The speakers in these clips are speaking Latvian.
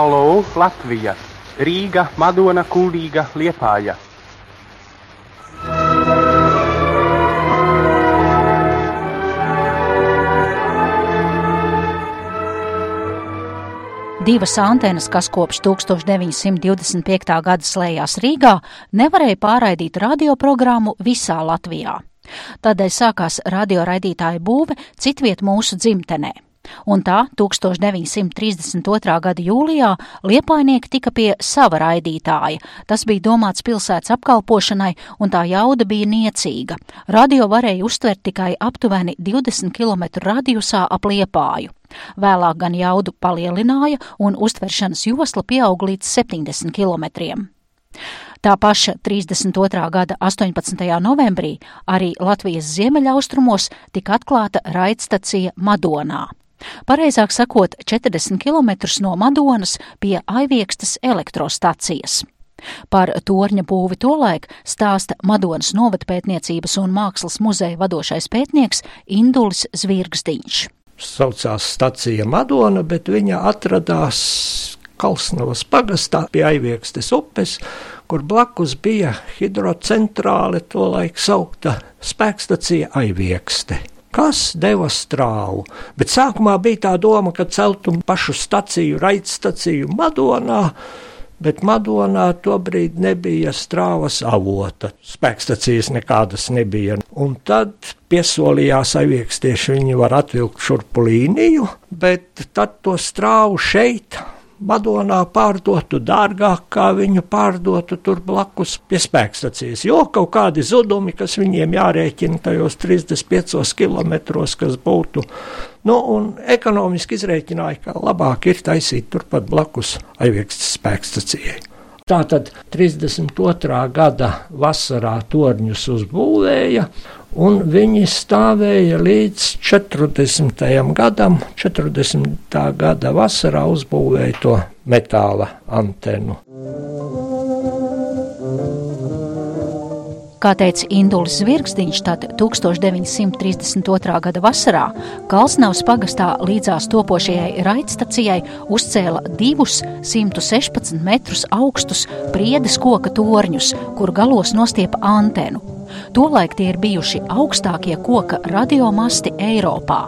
Halo, Latvija, Rīga, Madona, Kuldīga, Liepāja. Divas antenas, kas kopš 1925. gada slēdzās Rīgā, nevarēja pārraidīt radioprogrammu visā Latvijā. Tādēļ sākās radioraidītāja būve citviet mūsu dzimtenē. Un tā 1932. gada jūlijā liepainieki tika pie sava raidītāja. Tas bija domāts pilsētas apkalpošanai, un tā jauda bija niecīga. Radio varēja uztvert tikai aptuveni 20 km radiusā ap liepāju. Vēlāk gan jaudu palielināja, un uztveršanas josla pieauga līdz 70 km. Tā paša 32. gada 18. novembrī arī Latvijas ziemeļaustrumos tika atklāta raidstacija Madonā. Pareizāk sakot, 40 km no Madonas pie Aiviekstas elektrostacijas. Par torņa būvi tolaik stāsta Madonas novatpētniecības un mākslas muzeja vadošais pētnieks Indulis Zvirgzdiņš. Saucās stacija Madona, bet viņa atradās Kalsnavas pagastā pie Aiviekstes upes, kur blakus bija hidrocentrāle, tolaik saukta spēkstacija Aiviekste kas deva strāvu. Bet sākumā bija tā doma, ka celtu pašu staciju, raidstaciju Madonā, bet Madonā tobrīd nebija strāvas avota, spēkstacijas nekādas nebija. Un tad piesolījās aviekstieši, viņi var atvilkt šurpu līniju, bet tad to strāvu šeit Madonā pārdotu dārgāk, kā viņu pārdotu tur blakus pie spēkstacijas. Jo kaut kādi zudumi, kas viņiem jārēķina tajos 35 km, kas būtu, nu, un ekonomiski izrēķināja, ka labāk ir taisīt turpat blakus Aiviekstas spēkstacijai. Tātad 32. gada vasarā torņus uzbūvēja, un viņi stāvēja līdz 40. gadam. 40. gada vasarā uzbūvēja to metāla antenu. Kā teica Indulis Zvirgstiņš, tad 1932. gada vasarā Kalsnavas pagastā līdzās topošajai raidstacijai uzcēla divus 116 metrus augstus priedes koka torņus, kur galos nostiepa antenu. Tolaik tie ir bijuši augstākie koka radiomasti Eiropā.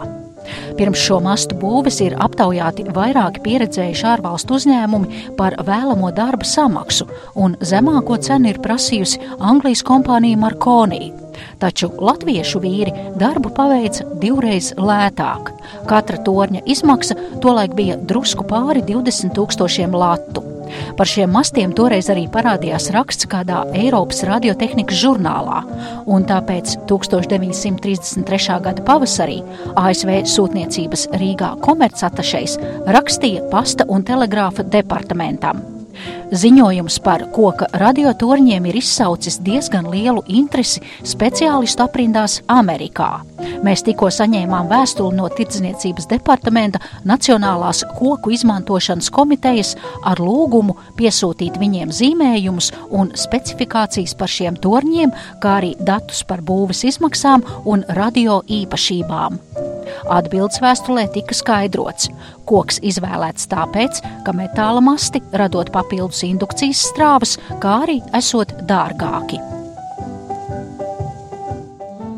Pirms šo mastu būves ir aptaujāti vairāki pieredzējuši ārvalstu uzņēmumi par vēlamo darba samaksu, un zemāko cenu ir prasījusi Anglijas kompānija Marconi. Taču latviešu vīri darbu paveica divreiz lētāk. Katra torņa izmaksa tolaik bija drusku pāri 20 tūkstošiem latu. Par šiem mastiem toreiz arī parādījās raksts kādā Eiropas radiotehnikas žurnālā, un tāpēc 1933. gada pavasarī ASV sūtniecības Rīgā komercatašais rakstīja pasta un telegrāfa departamentam. Ziņojums par koka radiotorņiem ir izsaucis diezgan lielu interesi speciālistu aprindās Amerikā. Mēs tikko saņēmām vēstuli no Tirdzniecības departamenta Nacionālās koku izmantošanas komitejas ar lūgumu piesūtīt viņiem zīmējumus un specifikācijas par šiem torņiem, kā arī datus par būves izmaksām un radio īpašībām. Atbildes vēstulē tika skaidrots, koks izvēlēts tāpēc, ka metāla masti radot papildus indukcijas strāvas, kā arī esot dārgāki.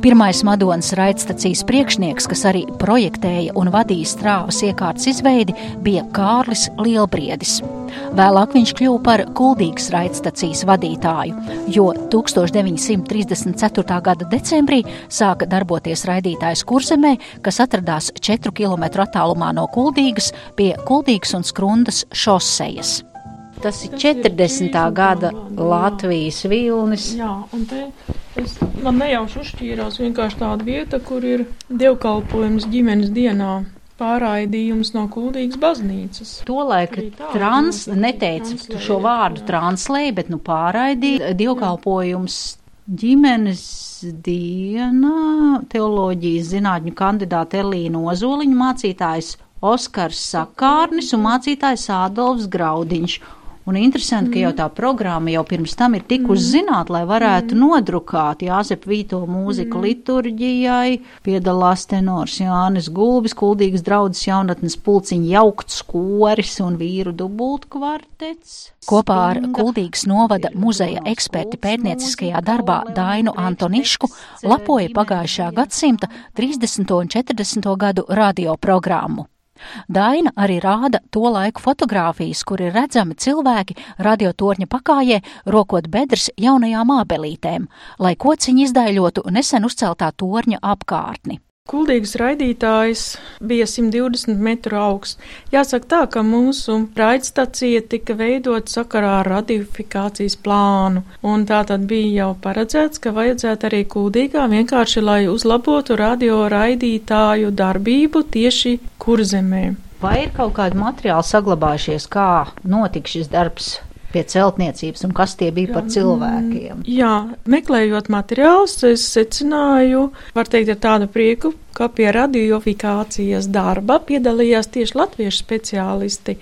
Pirmais Madonas raidstacijas priekšnieks, kas arī projektēja un vadīja strāvas iekārtas izveidi, bija Kārlis Lielbriedis. Vēlāk viņš kļuva par Kuldīgas raidstacijas vadītāju, jo 1934. gada decembrī sāka darboties raidītājs Kurzemē, kas atradās 4 km attālumā no Kuldīgas pie Kuldīgas un Skrundas šosejas. Tas ir 40. gada Latvijas vilnis. Jā, un te es, man nejauši uzšķīrās vienkārši tāda vieta, kur ir dievkalpojums ģimenes dienā. pārraidījums no Kuldīgas baznīcas. Tolaik trans, nu, neteica translēja, šo vārdu translēja, bet nu pārraidīja dievkalpojums ģimenes diena, teoloģijas zinātņu kandidāte Elīna Ozoliņa, mācītājs Oskars Sakārnis un mācītājs Ādolfs Graudiņš. Un interesanti, ka jau tā programma jau pirms tam ir tikusi zināt, lai varētu nodrukāt Jāzep Vīto mūziku liturģijai, piedalās tenors Jānis Gulbis, kuldīgas draudzes jaunatnes pulciņa jaukts koris un vīru dubult kvartets. Kopā ar Kuldīgas novada muzeja eksperti pētnieciskajā darbā Dainu Antonišku lapoja pagājušā gadsimta 30. un 40. gadu radioprogrammu. Daina arī rāda to laiku fotogrāfijas, kur ir redzami cilvēki radiotorņa pakājē, rokot bedres jaunajām ābelītēm, lai kociņi izdaiļotu nesen uzceltā torņa apkārtni. Kuldīgas raidītājs bija 120 metru augsts. Jāsaka tā, ka mūsu raidstacija tika veidot sakarā ar radifikācijas plānu, un tā tad bija jau paredzēts, ka vajadzētu arī Kuldīgā vienkārši, lai uzlabotu radio raidītāju darbību tieši kurzemē. Vai ir kaut kādi materiāli saglabājušies, kā notika šis darbs pie celtniecības un kas tie bija par cilvēkiem? Jā, meklējot materiālus, es secināju, var teikt, ar tādu prieku, ka pie radiofikācijas darba piedalījās tieši latviešu speciālisti.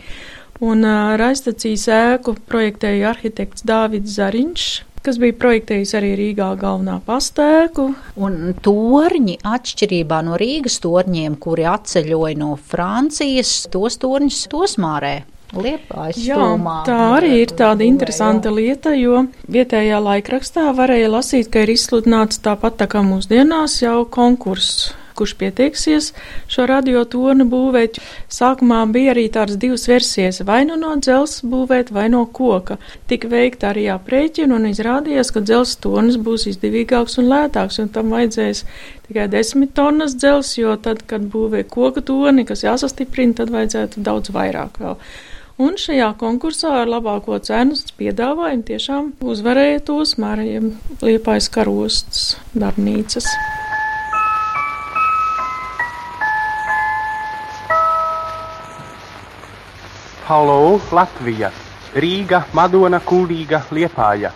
Un uh, raistacijas ēku projektēja arhitekts Dāvids Zariņš, kas bija projektējis arī Rīgā galvenā pastēku. Un torņi, atšķirībā no Rīgas torņiem, kuri atceļoja no Francijas, tos torņus tosmārē. Liepājas Jā, stūmā. tā arī ir tāda interesanta lieta, jo vietējā laikrakstā varēja lasīt, ka ir izsludināts tāpat tā kā mūsdienās jau konkurss, kurš pieteiksies šo radiotornu būvēt. Sākumā bija arī tādas divas versijas, vai nu no dzels būvēt, vai no koka. Tik veikta arī aprēķina un izrādījās, ka dzels tornis būs izdevīgāks un lētāks, un tam vajadzēs tikai desmit tonnas dzels, jo tad, kad būvē koka torni, kas jāsastiprina, tad vajadzētu daudz vairāk vēl. Un šajā konkursā ar labāko cenu piedāvājumu tiešām uzvarēja tos mēriem liepais karostas darbnīcas. Halo, Latvija, Rīga, Madona, Kuldīga, Liepāja.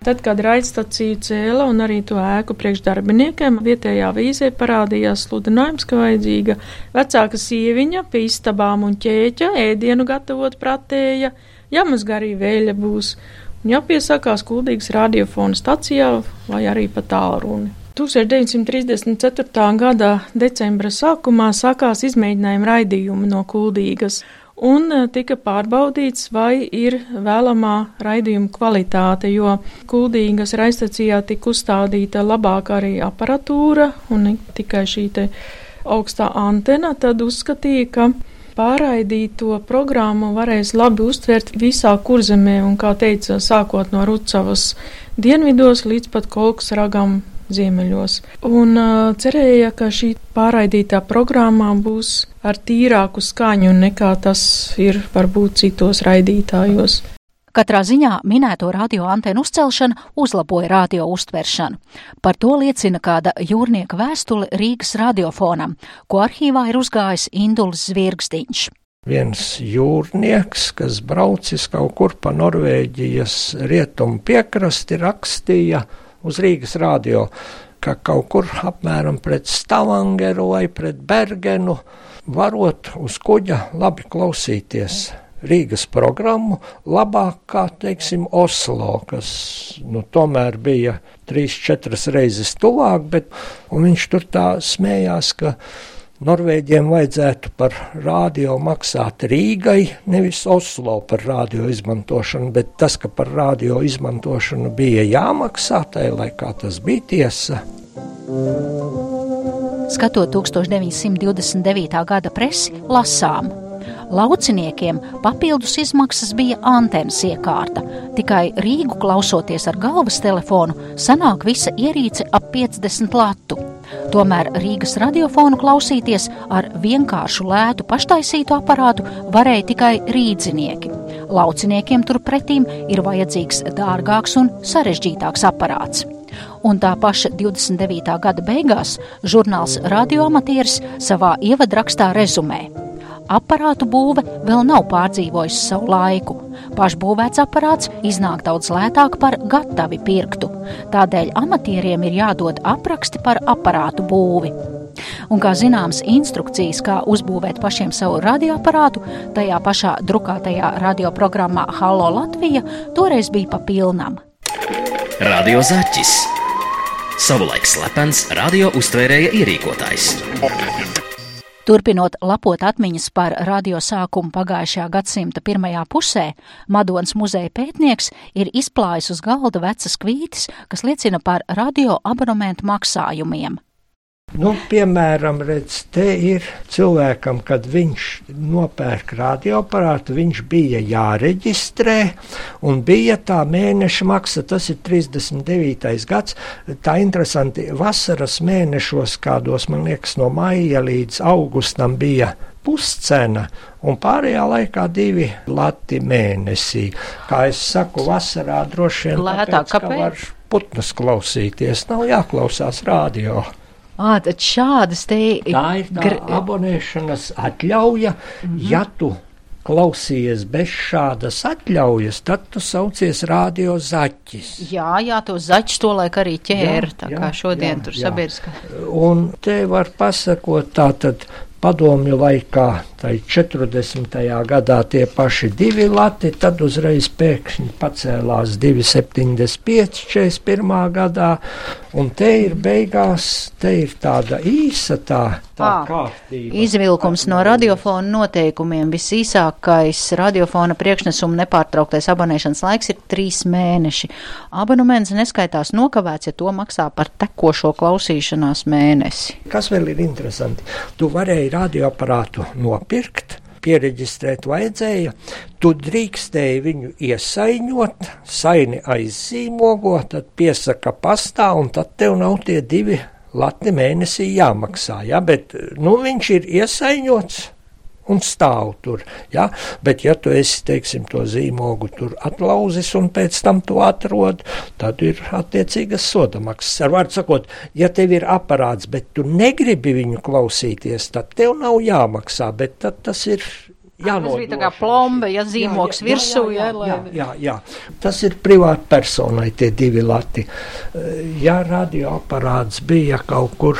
Tad, kad raidstacija cēla un arī to ēku priekšdarbiniekiem, vietējā vīzē parādījās sludinājums, ka vajadzīga vecāka sieviņa pie istabām un ķēķa, ēdienu gatavot pratēja, jāmazgā arī vēļa būs, un jāpiesakās kuldīgas radiofona stacijā vai arī pa tālruni. 1934. gada decembra sākumā sākās izmēģinājuma raidījumi no kuldīgas, un eh, tika pārbaudīts, vai ir vēlamā raidījuma kvalitāte, jo kuldīgas raidstacijā tika uzstādīta labāka arī aparatūra un tikai šī augstā antena, tad uzskatīja, ka pārraidīto programmu varēs labi uztvert visā kurzemē, un, kā teica, sākot no Rucavas dienvidos līdz pat Kolkas ragam ziemeļos. Un uh, cerēja, ka šī pārraidītā programmā būs ar tīrāku skaņu nekā tas ir varbūt citos raidītājos. Katrā ziņā minēto radio antenu uzcelšana uzlaboja radio uztveršanu. Par to liecina kāda jūrnieka vēstule Rīgas radiofonam, ko arhīvā ir uzgājis Induls Zvirgstiņš. Viens jūrnieks, kas braucis kaut kur pa Norvēģijas rietumu piekrasti, rakstīja uz Rīgas radio, ka kaut kur apmēram pret Stavangeru vai pret Bergenu varot uz kuģa labi klausīties. Rīgas programmu labāk kā, teiksim, Oslo, kas nu, tomēr bija trīs, četras reizes tuvāk, bet viņš tur tā smējās, ka Norvēģiem vajadzētu par rādio maksāt Rīgai, nevis Oslo par rādio izmantošanu, bet tas, ka par rādio izmantošanu bija jāmaksā, tai laikā tas bija tiesa. Skatot 1929. gada presi, lasām. Lauciniekiem papildus izmaksas bija antenas iekārta. Tikai Rīgu klausoties ar galvas telefonu, sanāk visa ierīce ap 50 latu. Tomēr Rīgas radiofonu klausīties ar vienkāršu lētu paštaisītu aparātu varēja tikai rīdzinieki. Lauciniekiem turpretīm ir vajadzīgs dārgāks un sarežģītāks aparāts. un tā paša 29. gada beigās žurnāls Radioamatieris savā ievadrakstā rezumē. Aparātu būve vēl nav pārdzīvojusi savu laiku. Pašbūvēts aparāts iznāk daudz lētāk par gatavi pirktu. Tādēļ amatieriem ir jādod apraksti par aparātu būvi. Un, kā zināms, instrukcijas, kā uzbūvēt pašiem savu radioaparātu, tajā pašā drukātajā radioprogrammā Halo Latvija toreiz bija pa pilnam. Radio Zaķis. Savulaik slepens radio uztvērēja ierīkotājs. Turpinot lapot atmiņas par radio sākumu pagājušajā gadsimta pirmajā pusē, Madonas muzeja pētnieks ir izplājis uz galda vecas kvītis, kas liecina par radio abonementu maksājumiem. Nu, piemēram, redz, te ir cilvēkam, kad viņš nopērk radioaparātu, viņš bija jāreģistrē, un bija tā mēneša maksa, tas ir 39. gads. Tā interesanti, vasaras mēnešos, kādos, man liekas, no maija līdz augustam bija puscena, un pārējā laikā divi lati mēnesī. Kā es saku, vasarā droši vien Lētāk, tāpēc, ka kāpēc? var putnus klausīties, nav jāklausās radio. Ā, tad šādas te Tā ir tā gr- abonēšanas atļauja. Mm -hmm. Ja tu klausies bez šādas atļaujas, tad tu saucies radio zaķis. Jā, jā, to zaķis to laik arī ķēra, Jā, tā jā, kā šodien jā, tur sabiedriskā. Un te var pasakot tā tad. Padomju laikā, tai 40. gadā tie paši divi lati, tad uzreiz pēkšņi pacēlās 2,75 41. gadā, un te ir beigās, te ir tāda īsa tā, tā Ā, kārtība. Izvilkums no radiofona noteikumiem. Visīsākais radiofona priekšnesuma nepārtrauktais abonēšanas laiks ir trīs mēneši. Abonements neskaitās nokavēts, ja to maksā par tekošo klausīšanās mēnesi. Kas vēl ir interesanti? Tu varēji radioaparātu nopirkt. Pieregistrēt vajadzēja, tu drīkstēji viņu iesaiņot, saini aizzīmogo, tad piesaka pastā, un tad tev nav tie divi lati mēnesī jāmaksā. Ja? Bet nu, viņš ir iesaiņots un stāv tur. Ja? Bet, ja tu esi, teiksim, to zīmogu tur atlauzis un pēc tam to atrod, tad ir attiecīgas sodamaksas. Ar vārdu sakot, ja tev ir aparāts, bet tu negribi viņu klausīties, tad tev nav jāmaksā, bet tad tas ir. Tas bija tā kā plomba, ja zīmoks virsū, jā, ja, lai- jā, jā, jā. Tas ir privāti personai tie divi lati. Eh, Ja radioaparāts bija kaut kur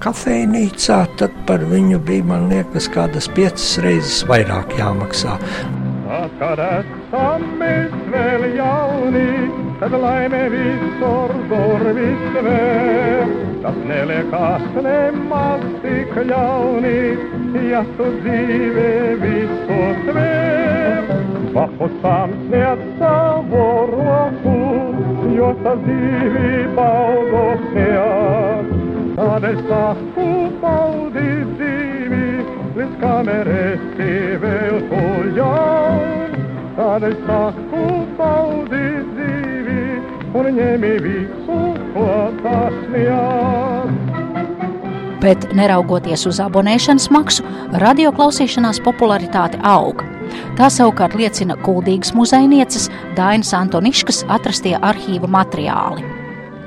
kafejnīcā, tad par viņu bija, man liekas, kādas piecas reizes vairāk jāmaksā. Kad esam mēs vēl jauni, tad laime visur durvis vēr. Tas neliekas nemaz tik ļauni, ja tu dzīvē visu tvēr. Papusām sniedz savu roku, jo tas dzīvība augosies. Tādēļ saku baudīt dzīvi, līdz kamēr esi vēl tuļaun. Tādēļ saku baudīt dzīvi un ņemi visu, ko tas. Bet, neraugoties uz abonēšanas maksu, radioklausīšanās popularitāte aug. Tā savukārt liecina Kuldīgas muzejnieces Dainas Antoniškas atrastie arhīva materiāli.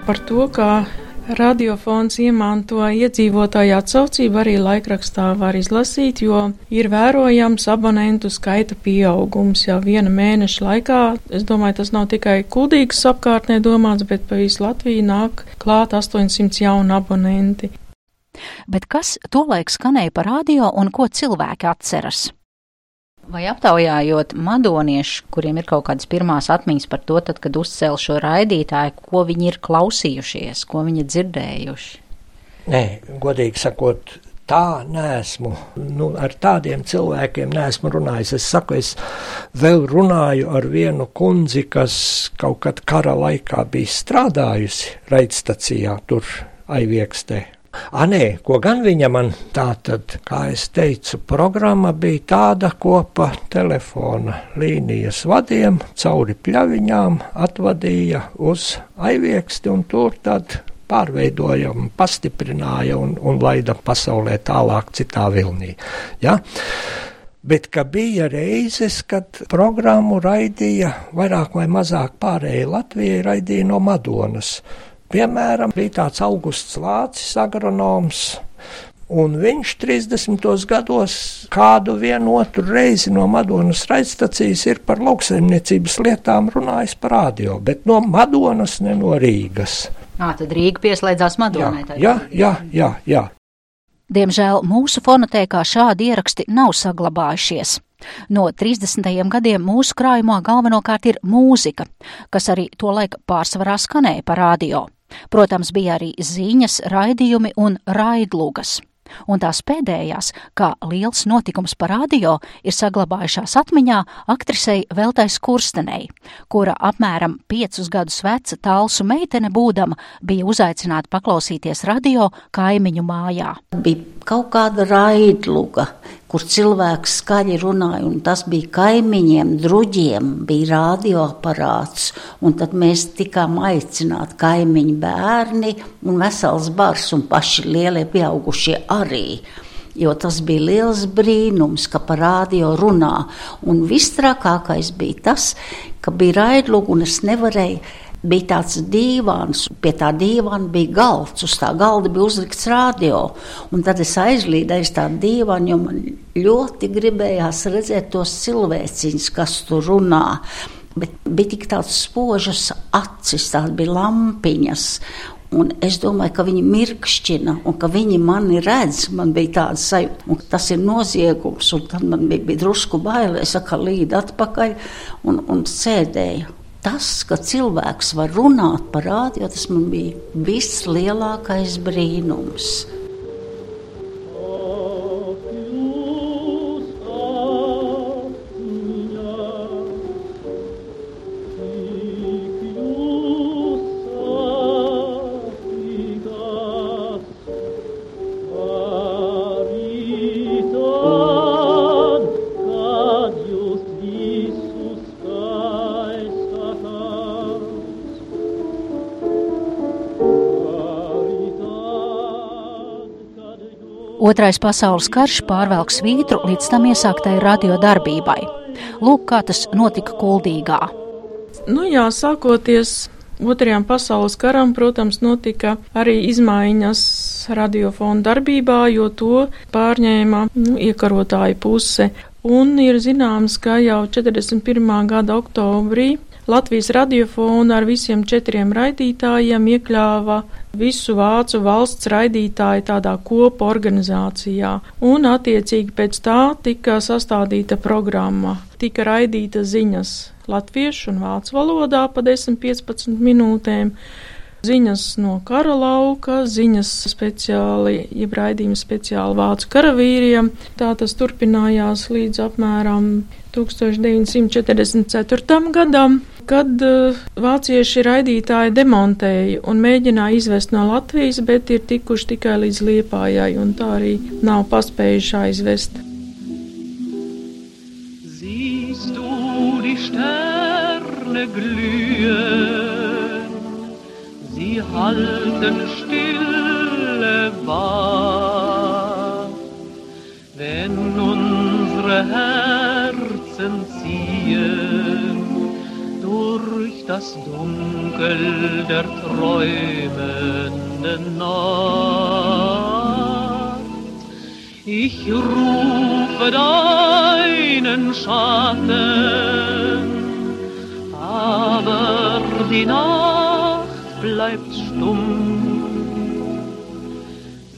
Par to, kā radiofons iemanto iedzīvotāju atsaucību, arī laikrakstā var izlasīt, jo ir vērojams abonentu skaita pieaugums jau viena mēneša laikā. Es domāju, tas nav tikai kuldīgas apkārtnē domāts, bet pa visu Latviju nāk klāt 800 jaunu abonenti. Bet kas tolaik skanēja par radio un ko cilvēki atceras? Vai aptaujājot madoniešu, kuriem ir kaut kādas pirmās atmiņas par to, tad, kad uzcēla šo raidītāju, ko viņi ir klausījušies, ko viņi ir dzirdējuši? Nē, godīgi sakot, tā nesmu. Nu, ar tādiem cilvēkiem neesmu runājis. Es saku, es vēl runāju ar vienu kundzi, kas kaut kad kara laikā bija strādājusi raidstacijā tur aiviekstē. A, nē, ko gan viņa man tā tad, kā es teicu, programma bija tāda, ko pa telefona līnijas vadiem cauri pļaviņām atvadīja uz aivieksti un tur tad pārveidoja, un pastiprināja un, un laida pasaulē tālāk citā vilnī. Ja? Bet bija reizes, kad programmu raidīja vairāk vai mazāk pārējai Latvijai raidīja no Madonas. Piemēram, bija tāds Augusts Lācis agronoms, un viņš 30. gados kādu vienu otru reizi no Madonas raidstacijas ir par lauksaimniecības lietām runājis par radio, bet no Madonas, ne no Rīgas. Ā, tad Rīga pieslēdzās Madonai. Jā, jā, jā, jā, jā. Diemžēl mūsu fonotēkā šādi ieraksti nav saglabājušies. No 30. gadiem mūsu krājumā galvenokārt ir mūzika, kas arī tolaik pārsvarā skanēja pa radio. Protams, bija arī ziņas, raidījumi un raidlugas un tās pēdējās, kā liels notikums par radio, ir saglabājušās atmiņā aktrisei Veltais Kurstenei, kura apmēram piecus gadus veca tālsu meitene būdama bija uzaicināta paklausīties radio kaimiņu mājā. Bija kaut kāda raidluga, kur cilvēks skaļi runāja, un tas bija kaimiņiem, druģiem, bija radioaparāts, tad mēs tikām aicināti kaimiņu bērni un vesels bars, un paši lielie pieaugušie arī. Jo tas bija liels brīnums, ka par radio runā. Un viss trakākais bija tas, ka bija raidlūga, un es nevarēju bija tāds dīvāns, pie tā dīvāna bija galds, uz tā galda bija uzlikts radio. Un tad es aizlīdēju uz tā dīvāna, jo man ļoti gribējās redzēt tos cilvēciņus, kas tur runā. Bet bija tik tāds spožas acis, tās bija lampiņas. Un es domāju, ka viņi mirkšķina un ka viņi mani redz. Man bija tāda sajūta, un tas ir noziegums. Tad man bija, bija drusku bail, es atkal līdu atpakaļ un, un sēdēju tas, ka cilvēks var runāt par rādio, tas man bija vislielākais brīnums. Otrais pasaules karš pārvelk svītru līdz tam iesāktai radiodarbībai. Lūk, kā tas notika Kuldīgā. Nu jā, sākoties Otrajam pasaules karam, protams, notika arī izmaiņas radiofona darbībā, jo to pārņēma nu, iekarotāja puse. Un ir zināms, ka jau 41. gada oktobrī Latvijas radiofona ar visiem četriem raidītājiem iekļāva visu vācu valsts raidītāju tādā kopu organizācijā, un attiecīgi pēc tā tika sastādīta programma. Tika raidīta ziņas latviešu un vācu valodā pa 10-15 minūtēm, ziņas no kara lauka, ziņas speciāli, jeb raidījumi speciāli vācu karavīriem. Tā tas turpinājās līdz apmēram 1944. gadam kad uh, vācieši raidītāji demontēja un mēģināja izvest no Latvijas, bet ir tikuši tikai līdz Liepājai, un tā arī nav paspējuši aizvest. Siehst du die Sterne glühen, sie halten stille wahr, wenn unsere Herzen ziehen durch das Dunkel der träumenden Nacht. Ich rufe deinen Schatten, aber die Nacht bleibt stumm.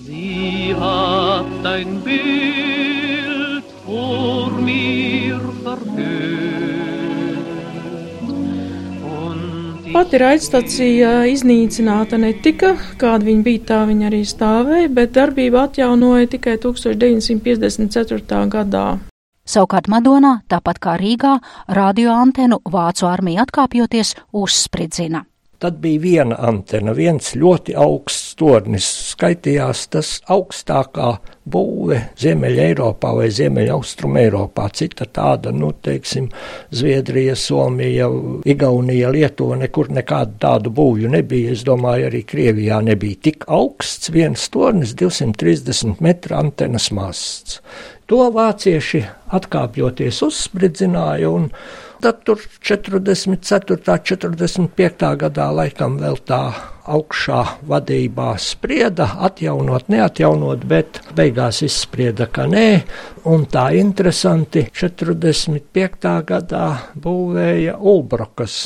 Sie hat dein Bild vor mir verhüllt. Pati raidstacija iznīcināta netika, kāda viņa bija, tā viņa arī stāvēja, bet darbību atjaunoja tikai 1954. gadā. Savukārt Madonā, tāpat kā Rīgā, radioantenu Vācu armija atkāpjoties uzspridzina. Tad bija viena antena, viens ļoti augsts tornis. Skaitījās tas augstākā būve Ziemeļa Eiropā vai Ziemeļa Austrum Eiropā. Cita tāda, nu, teiksim, Zviedrija, Somija, Igaunija, Lietuva, nekur nekādu tādu būvju nebija. Es domāju, arī Krievijā nebija tik augsts viens tornis, 230 metru antenas masts. To vācieši atkāpjoties uzspridzināja un tad tur 44. 45. gadā laikam vēl tā augšā vadībā sprieda, atjaunot, neatjaunot, bet beigās izsprieda, ka nē. Un tā interesanti 45. gadā būvēja Ulbrokas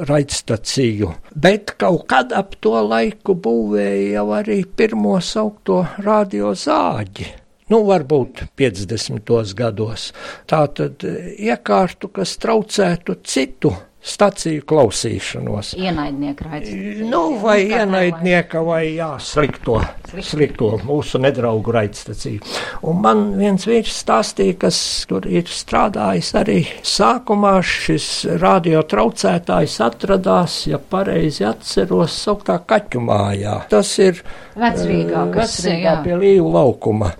raidstaciju, bet kaut kad ap to laiku būvēja jau arī pirmo saukto radio zāģi. Nu, varbūt 50. gados. Tā tad iekārtu, kas traucētu citu staciju klausīšanos. Ienaidnieka raidījums. Nu, vai ienaidnieka, vai jā, slikto, slikto mūsu nedraugu raidstaciju. Un man viens vīrs stāstīja, kas tur ir strādājis arī sākumā šis radio traucētājs atradās, ja pareizi atceros, sauktā kaķu mājā. Tas ir Vecrīgā, kas, Vecrīgā jā. pie Līvu laukuma.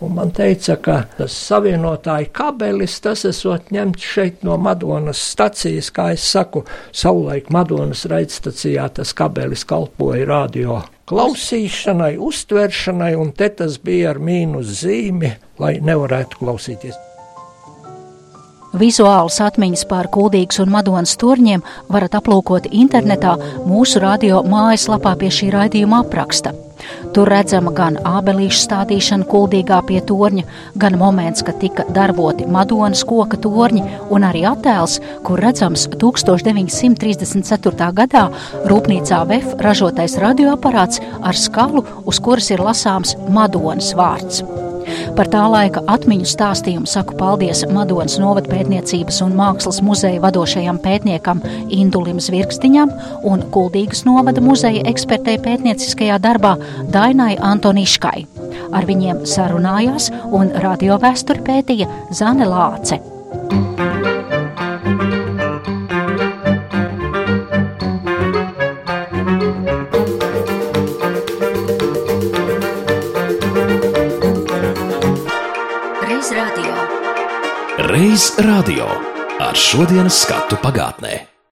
Un man teica, ka tas savienotāja kabelis, tas esot ņemts šeit no Madonas stacijas, kā es saku, savulaik Madonas raidstacijā tas kabelis kalpoja radio klausīšanai, uztveršanai, un te tas bija ar mīnus zīmi, lai nevarētu klausīties. Vizuālas atmiņas par Kuldīgas un Madonas turņiem varat aplūkot internetā mūsu radio mājaslapā pie šī raidījuma apraksta. Tur redzama gan ābelīšu stādīšana kuldīgā pie torņa, gan moments, kad tika darboti Madonas koka torņi, un arī attēls, kur redzams 1934. gadā rūpnīcā VF ražotais radioaparāts ar skalu, uz kuras ir lasāms Madonas vārds. Par tā laika atmiņu stāstījumu saku paldies Madonas novadpētniecības un mākslas muzeja vadošajam pētniekam Indulim Zvirkstiņam un Kuldīgas novada muzeja ekspertei pētnieciskajā darbā Dainai Antoniškai. Ar viņiem sarunājās un radiovēsturi pētīja Zane Lāce. Reiz radio ar šodienas skatu pagātnē.